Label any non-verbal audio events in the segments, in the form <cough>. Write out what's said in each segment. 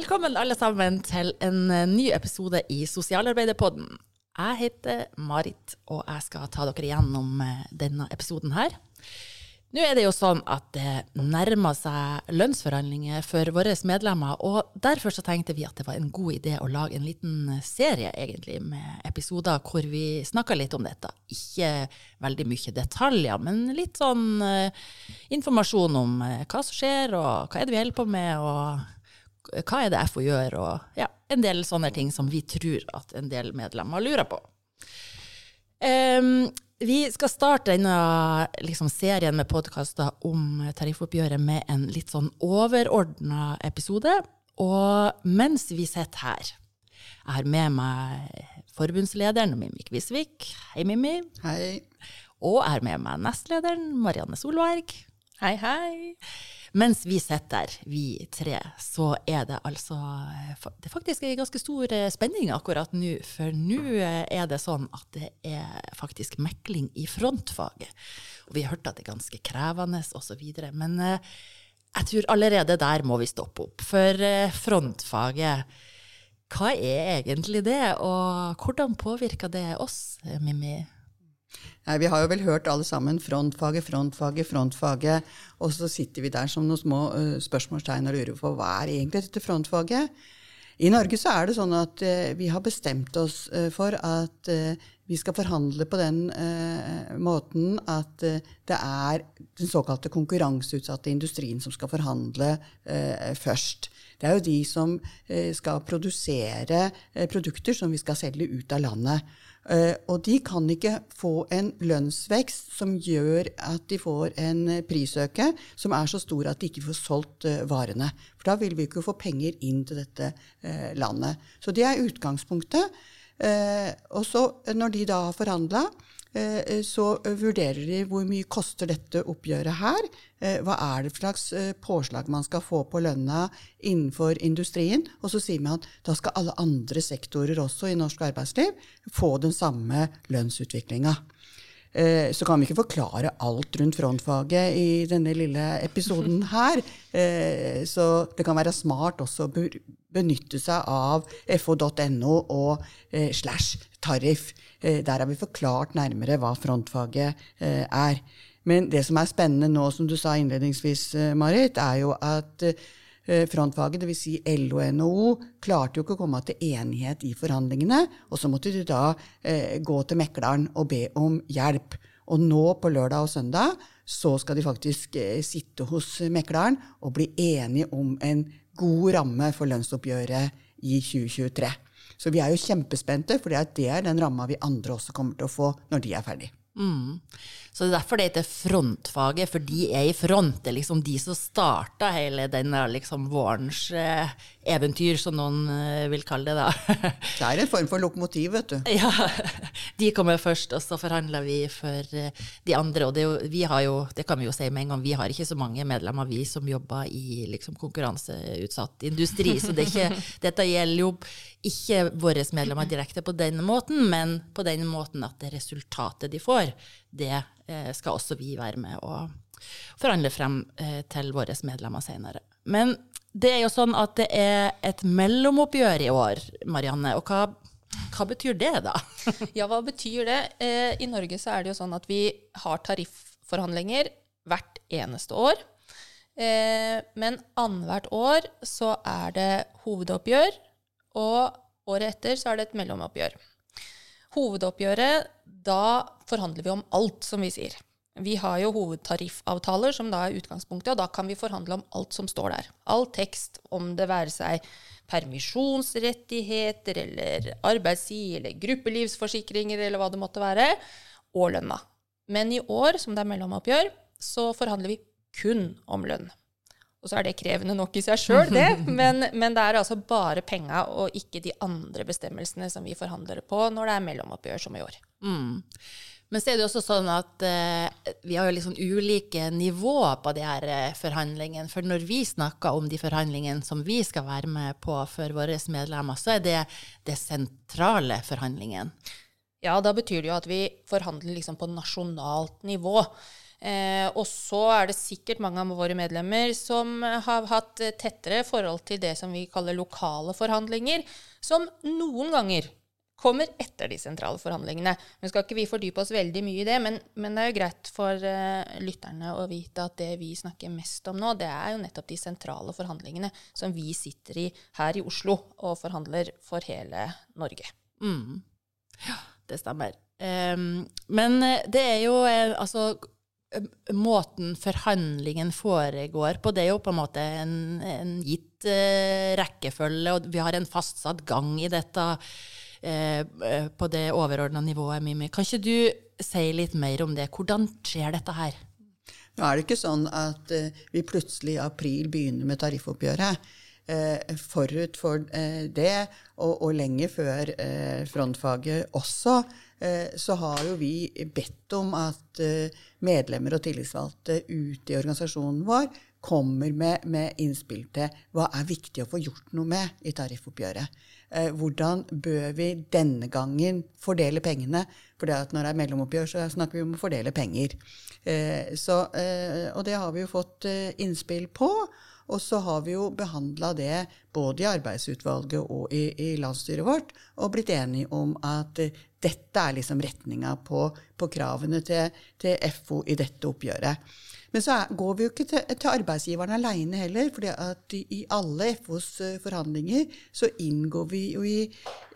Velkommen alle sammen til en eh, ny episode i Sosialarbeiderpodden. Jeg heter Marit, og jeg skal ta dere igjennom eh, denne episoden her. Nå er det jo sånn at det nærmer seg lønnsforhandlinger for våre medlemmer, og derfor så tenkte vi at det var en god idé å lage en liten serie egentlig med episoder hvor vi snakker litt om dette. Ikke veldig mye detaljer, men litt sånn uh, informasjon om hva som skjer, og hva er det vi holder på med, og hva er det FO gjør, og ja, en del sånne ting som vi tror at en del medlemmer lurer på. Um, vi skal starte denne liksom, serien med podkaster om tariffoppgjøret med en litt sånn overordna episode. Og mens vi sitter her Jeg har med meg forbundslederen Mimmi Kvisvik. Hei, Mimmi. Hei. Og jeg har med meg nestlederen Marianne Solberg. Hei, hei. Mens vi sitter vi tre, så er det altså Det er faktisk en ganske stor eh, spenning akkurat nå. For nå eh, er det sånn at det er faktisk mekling i frontfaget. Og vi har hørt at det er ganske krevende osv. Men eh, jeg tror allerede der må vi stoppe opp. For frontfaget, hva er egentlig det? Og hvordan påvirker det oss, Mimmi? Nei, Vi har jo vel hørt alle sammen frontfaget, frontfaget, frontfaget. Og så sitter vi der som noen små uh, spørsmålstegn og lurer på hva er egentlig dette frontfaget? I Norge så er det sånn at uh, vi har bestemt oss uh, for at vi skal forhandle på den måten at det er den såkalte konkurranseutsatte industrien som skal forhandle først. Det er jo de som skal produsere produkter som vi skal selge ut av landet. Eh, og de kan ikke få en lønnsvekst som gjør at de får en prisøke som er så stor at de ikke får solgt eh, varene. For da vil vi ikke få penger inn til dette eh, landet. Så det er utgangspunktet. Og så, når de da har forhandla, Eh, så vurderer de hvor mye koster dette oppgjøret her. Eh, hva er det slags eh, påslag man skal få på lønna innenfor industrien? Og så sier man at da skal alle andre sektorer også i norsk arbeidsliv få den samme lønnsutviklinga. Så kan vi ikke forklare alt rundt frontfaget i denne lille episoden <laughs> her. Så det kan være smart også å benytte seg av fo.no og slash tariff. Eh, der har vi forklart nærmere hva frontfaget eh, er. Men det som er spennende nå, som du sa innledningsvis, eh, Marit, er jo at frontfaget, dvs. Si LO og NHO, klarte jo ikke å komme til enighet i forhandlingene. Og så måtte de da eh, gå til mekleren og be om hjelp. Og nå på lørdag og søndag så skal de faktisk eh, sitte hos mekleren og bli enige om en god ramme for lønnsoppgjøret i 2023. Så vi er jo kjempespente, for det er den ramma vi andre også kommer til å få når de er ferdig. Mm. Så det er derfor det heter frontfaget, for de er i front. Det er liksom de som starta hele denne liksom vårens eh, eventyr, som noen eh, vil kalle det. da. <laughs> det er en form for lokomotiv, vet du. Ja, de kommer først, og så forhandler vi for eh, de andre. Og det, vi har jo, det kan vi jo si med en gang, vi har ikke så mange medlemmer, vi som jobber i liksom, konkurranseutsatt industri. Så det ikke, dette gjelder jo ikke våre medlemmer direkte på den måten, men på den måten at det resultatet de får, det Eh, skal også vi være med og forhandle frem eh, til våre medlemmer senere. Men det er jo sånn at det er et mellomoppgjør i år, Marianne. Og hva, hva betyr det, da? <laughs> ja, hva betyr det? Eh, I Norge så er det jo sånn at vi har tarifforhandlinger hvert eneste år. Men annethvert år så er det hovedoppgjør, og året etter så er det et mellomoppgjør. Hovedoppgjøret, da forhandler vi om alt, som vi sier. Vi har jo hovedtariffavtaler, som da er utgangspunktet, og da kan vi forhandle om alt som står der. All tekst, om det være seg permisjonsrettigheter eller arbeidstid eller gruppelivsforsikringer eller hva det måtte være, og lønna. Men i år, som det er mellomoppgjør, så forhandler vi kun om lønn. Og så er det krevende nok i seg sjøl, det, <laughs> men, men, det er altså bare penga og ikke de andre bestemmelsene som vi forhandler på når det er mellomoppgjør, som i år. Mm. Men så er det også sånn at eh, vi har jo liksom ulike nivåer på de her eh, forhandlingene. For når vi snakker om de forhandlingene som vi skal være med på for våre medlemmer, så er det det sentrale forhandlingen. Ja, da betyr det jo at vi forhandler liksom på nasjonalt nivå. Eh, og så er det sikkert mange av våre medlemmer som har hatt tettere forhold til det som vi kaller lokale forhandlinger, som noen ganger kommer etter de sentrale forhandlingene. Nå skal ikke vi fordype oss veldig mye i det, men, men det er jo greit for uh, lytterne å vite at det vi snakker mest om nå, det er jo nettopp de sentrale forhandlingene som vi sitter i her i Oslo og forhandler for hele Norge. Mm. Ja, det stemmer. Um, men eh, det er jo uh, altså Måten forhandlingen foregår på, det er jo på en måte en, en gitt eh, rekkefølge, og vi har en fastsatt gang i dette Eh, eh, på det overordna nivået, Mimi. Kan ikke du si litt mer om det? Hvordan skjer dette her? Nå er det ikke sånn at eh, vi plutselig i april begynner med tariffoppgjøret. Uh, forut for det, og, og, lenge før frontfaget også, så har jo vi bedt om at medlemmer og tillitsvalgte ute i organisasjonen vår kommer med, med innspill til hva er viktig å få gjort noe med i tariffoppgjøret. Eh, hvordan bør vi denne gangen fordele pengene? For når det er mellomoppgjør, så snakker vi om å fordele penger. Eh, så, eh, og det har vi jo fått innspill på. Og så har vi jo behandla det både i arbeidsutvalget og i, i, landsstyret vårt, og blitt enige om at dette er liksom retninga på, på kravene til, til FO i dette oppgjøret. Men så går vi jo ikke til, til arbeidsgiveren aleine heller. For i alle FOs eh, forhandlinger så inngår vi jo i,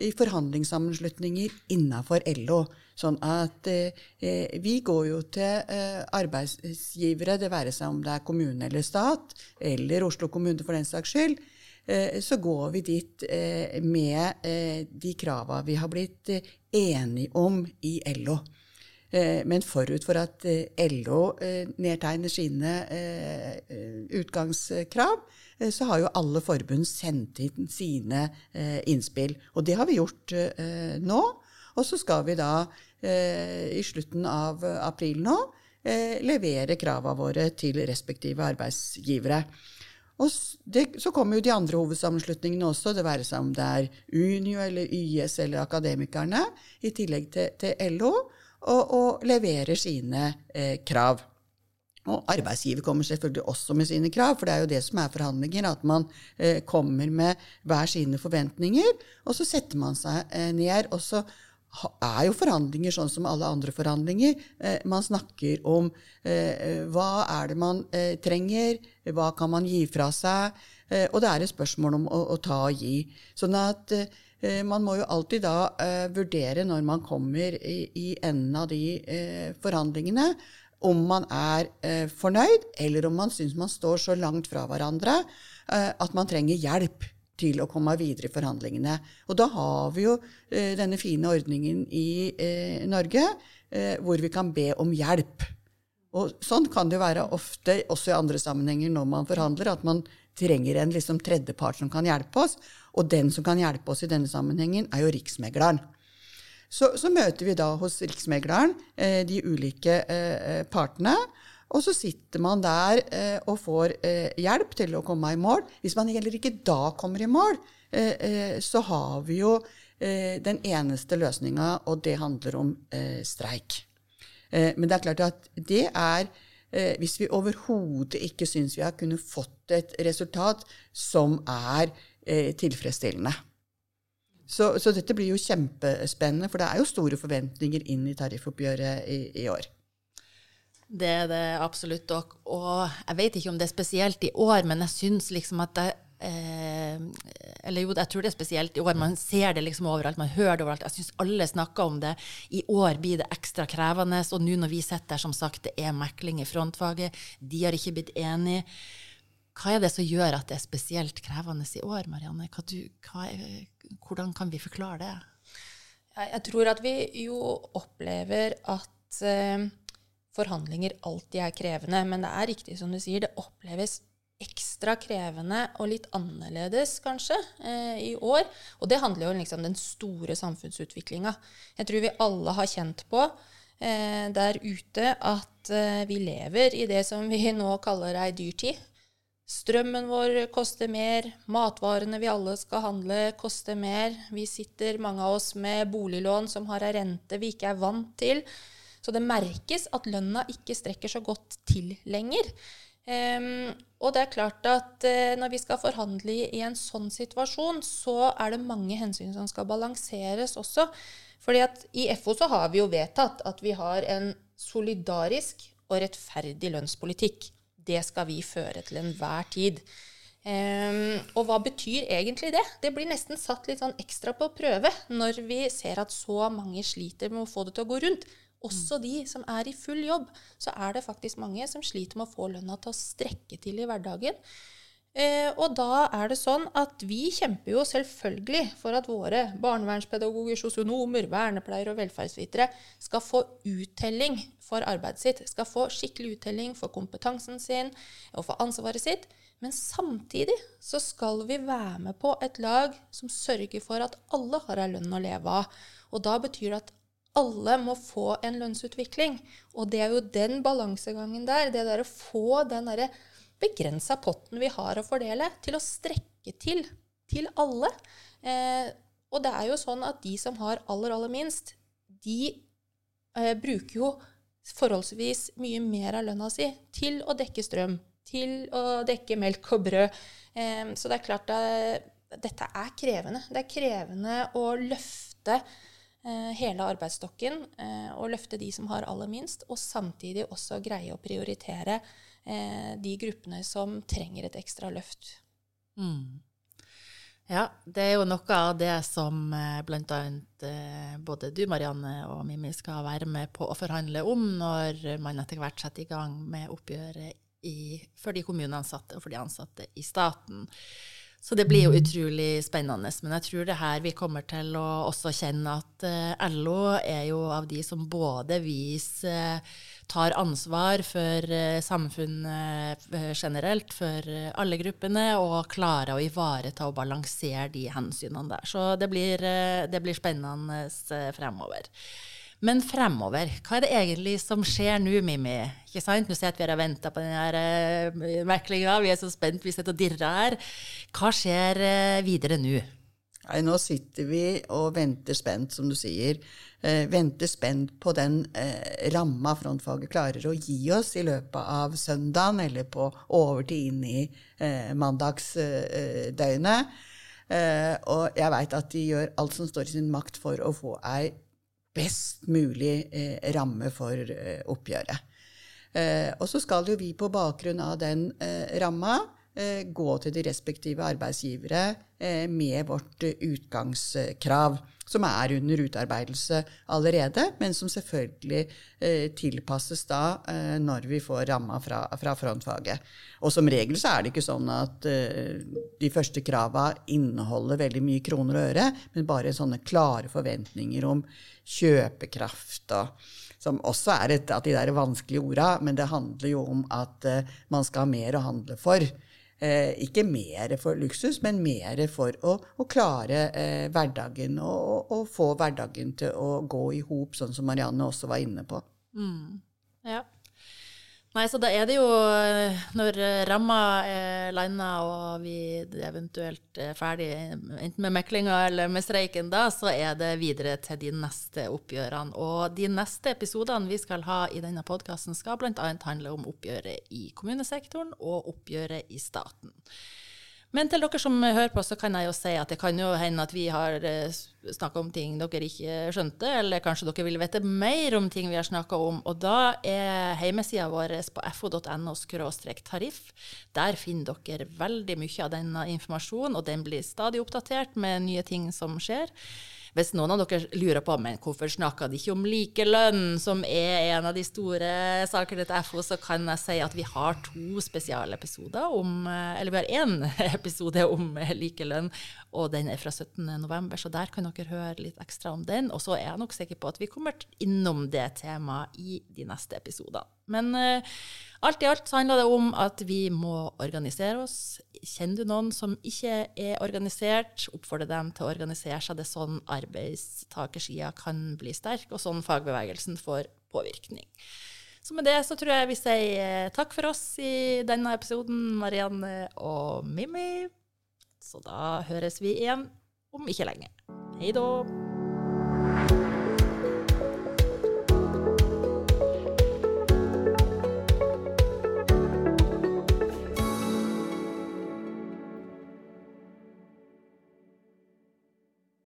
i forhandlingssammenslutninger innafor LO. Sånn at eh, eh, vi går jo til eh, arbeidsgivere, det være seg om det er kommune eller stat, eller Oslo kommune for den saks skyld, eh, så går vi dit med de krava vi har blitt enige om i LO. Eh, men forut for at eh, LO eh, nedtegner sine utgangskrav, så har jo alle forbund sendt inn sine innspill. Og det har vi gjort nå. Og så skal vi da i slutten av april nå levere krava våre til respektive arbeidsgivere. Og det, så kommer jo de andre hovedsammenslutningene også, det være seg om det er Unio eller YS eller Akademikerne, i tillegg til, til LO og, og leverer sine eh, krav. Og arbeidsgiver kommer selvfølgelig også med sine krav, for det er jo det som er forhandlinger, at man eh, kommer med hver sine forventninger, og så setter man seg eh, ned. og så er jo forhandlinger sånn som alle andre forhandlinger. Eh, man snakker om eh, hva er det man eh, trenger, hva kan man gi fra seg, eh, og det er et spørsmål om å, å ta og gi. Sånn at man må jo alltid da eh, vurdere når man kommer i, i enden av de eh, forhandlingene, om man er eh, fornøyd, eller om man syns man står så langt fra hverandre eh, at man trenger hjelp til å komme videre i forhandlingene. Og da har vi jo eh, denne fine ordningen i Norge hvor vi kan be om hjelp. Og sånn kan det jo være ofte også i andre sammenhenger når man forhandler, at man trenger en liksom tredjepart som kan hjelpe oss. Og den som kan hjelpe oss i denne sammenhengen, er jo Riksmegleren. Så, så møter vi da hos Riksmegleren eh, de ulike eh, partene. Og så sitter man der eh, og får eh, hjelp til å komme i mål. Hvis man heller ikke da kommer i mål, eh, eh, så har vi jo den eneste løsninga, og det handler om streik. men det er klart at det er hvis vi overhodet ikke syns vi har kunnet fått et resultat som er eh, tilfredsstillende. Så, så, dette blir jo kjempespennende, for det er jo store forventninger inn i tariffoppgjøret i, i år. Det er det absolutt. Og, og, jeg vet ikke om det er spesielt i år, men jeg syns liksom at det eh, Eller jo, jeg tror det er spesielt i år. Man ser det liksom overalt, man hører det overalt. Jeg syns alle snakker om det. I år blir det ekstra krevende. Og nå når vi sitter der, som sagt, det er mekling i frontfaget, de har ikke blitt enige. Hva er det som gjør at det er spesielt krevende i år, Marianne? Hva du, hva er, hvordan kan vi forklare det? Jeg tror at vi jo opplever at eh, forhandlinger alltid er krevende. Men det er riktig som du sier, det oppleves ekstra krevende og litt annerledes, kanskje, eh, i år. Og det handler jo liksom om den store samfunnsutviklinga. Jeg tror vi alle har kjent på eh, der ute at eh, vi lever i det som vi nå kaller ei dyrtid. Strømmen vår koster mer, matvarene vi alle skal handle, koster mer. Vi sitter, mange av oss, med boliglån som har ei rente vi ikke er vant til. Så det merkes at lønna ikke strekker så godt til lenger. Um, og det er klart at uh, når vi skal forhandle i, en sånn situasjon, så er det mange hensyn som skal balanseres også. Fordi at i FO så har vi jo vedtatt at vi har en solidarisk og rettferdig lønnspolitikk. Det skal vi føre til enhver tid. Um, og hva betyr egentlig det? Det blir nesten satt litt sånn ekstra på prøve når vi ser at så mange sliter med å få det til å gå rundt. Også de som er i full jobb, så er det faktisk mange som sliter med å få lønna til å strekke til i hverdagen. Eh, og da er det sånn at vi kjemper jo selvfølgelig for at våre barnevernspedagoger, sosionomer, vernepleiere og velferdsvitere skal få uttelling for arbeidet sitt. Skal få skikkelig uttelling for kompetansen sin og for ansvaret sitt. Men samtidig så skal vi være med på et lag som sørger for at alle har ei lønn å leve av. Og da betyr det at alle må få en lønnsutvikling. Og det er jo den balansegangen der, det der å få den derre begrensa potten vi har å fordele, til å strekke til til alle. Eh, og det er jo sånn at de som har aller, aller minst, de eh, bruker jo forholdsvis mye mer av lønna si til å dekke strøm, til å dekke melk og brød. Eh, så det er klart at dette er krevende. Det er krevende å løfte Eh, hele arbeidsstokken eh, og løfte de som har aller minst, og samtidig også greie å prioritere eh, de gruppene som trenger et ekstra løft. Mm. Ja, det er jo noe av det som bl.a. både du, Marianne, og Mimmi skal være med på å forhandle om når man etter hvert setter i gang med oppgjøret i, for de kommuneansatte og for de ansatte i staten. Så det blir jo utrolig spennende. Men jeg tror det her vi kommer til å også kjenne at uh, LO er jo av de som både viser uh, tar ansvar for uh, samfunnet generelt, for alle gruppene, og klarer å ivareta og balansere de hensynene der. Så det blir, det blir spennende fremover. Men fremover, hva er det egentlig som skjer nå, Mimmi? Ikke sant? Nå ser jeg at vi har venta på denne uh, meklinga, vi er så spent, vi sitter og dirrer her. Hva skjer uh, videre nå? Nei, Nå sitter vi og venter spent, som du sier. Eh, venter spent på den eh, ramma frontfaget klarer å gi oss i løpet av søndagen, eller på overtid inn i eh, mandagsdøgnet. Eh, og jeg veit at de gjør alt som står i sin makt for å få ei best mulig eh, ramme for eh, oppgjøret. Eh, og så skal jo vi på bakgrunn av den eh, ramma eh, gå til de respektive arbeidsgivere med vårt utgangskrav, som er under utarbeidelse allerede, men som selvfølgelig tilpasses da når vi får ramma fra, fra, frontfaget. Og som regel så er det ikke sånn at de første krava inneholder veldig mye kroner og øre, men bare sånne klare forventninger om kjøpekraft og som også er et av de der vanskelige orda, men det handler jo om at man skal ha mer å handle for. Uh, ikke mer for luksus, men mer for å, å klare eh, hverdagen og, og, få hverdagen til å gå i hop, sånn som Marianne også var inne på. Mm. Ja. Nei, så da er det jo, eh, når ramma er landa og vi eventuelt er ferdig enten med meklinga eller med streiken, da, så er det videre til de neste oppgjørene. Og de neste episodene vi skal ha i denne podkasten, skal bl.a. handle om oppgjøret i kommunesektoren og oppgjøret i staten. Men til dere som hører på, så kan jeg jo si at det kan jo hende at vi har eh, snakka om ting dere ikke skjønte, eller kanskje dere vil vite mer om ting vi har snakka om. Og da er hjemmesida vår på fo.no tariff. Der finner dere veldig mye av denne informasjonen, og den blir stadig oppdatert med nye ting som skjer. Hvis noen av dere lurer på men hvorfor snakker de ikke om likelønn, som er en av de store sakene til FO, så kan jeg si at vi har to spesialepisoder om Eller vi har én <laughs> episode om likelønn, og den er fra 17.11., så der kan dere høre litt ekstra om den. Og så er jeg nok sikker på at vi kommer innom det temaet i de neste episodene. Men uh, alt i alt så handler det om at vi må organisere oss. Kjenner du noen som ikke er organisert, oppfordre dem til å organisere seg. Det er sånn arbeidstakersida kan bli sterk, og sånn fagbevegelsen får påvirkning. Så med det så tror jeg vi sier eh, takk for oss i denne episoden, Marianne og Mimmi. Så da høres vi igjen om ikke lenge. Hei da.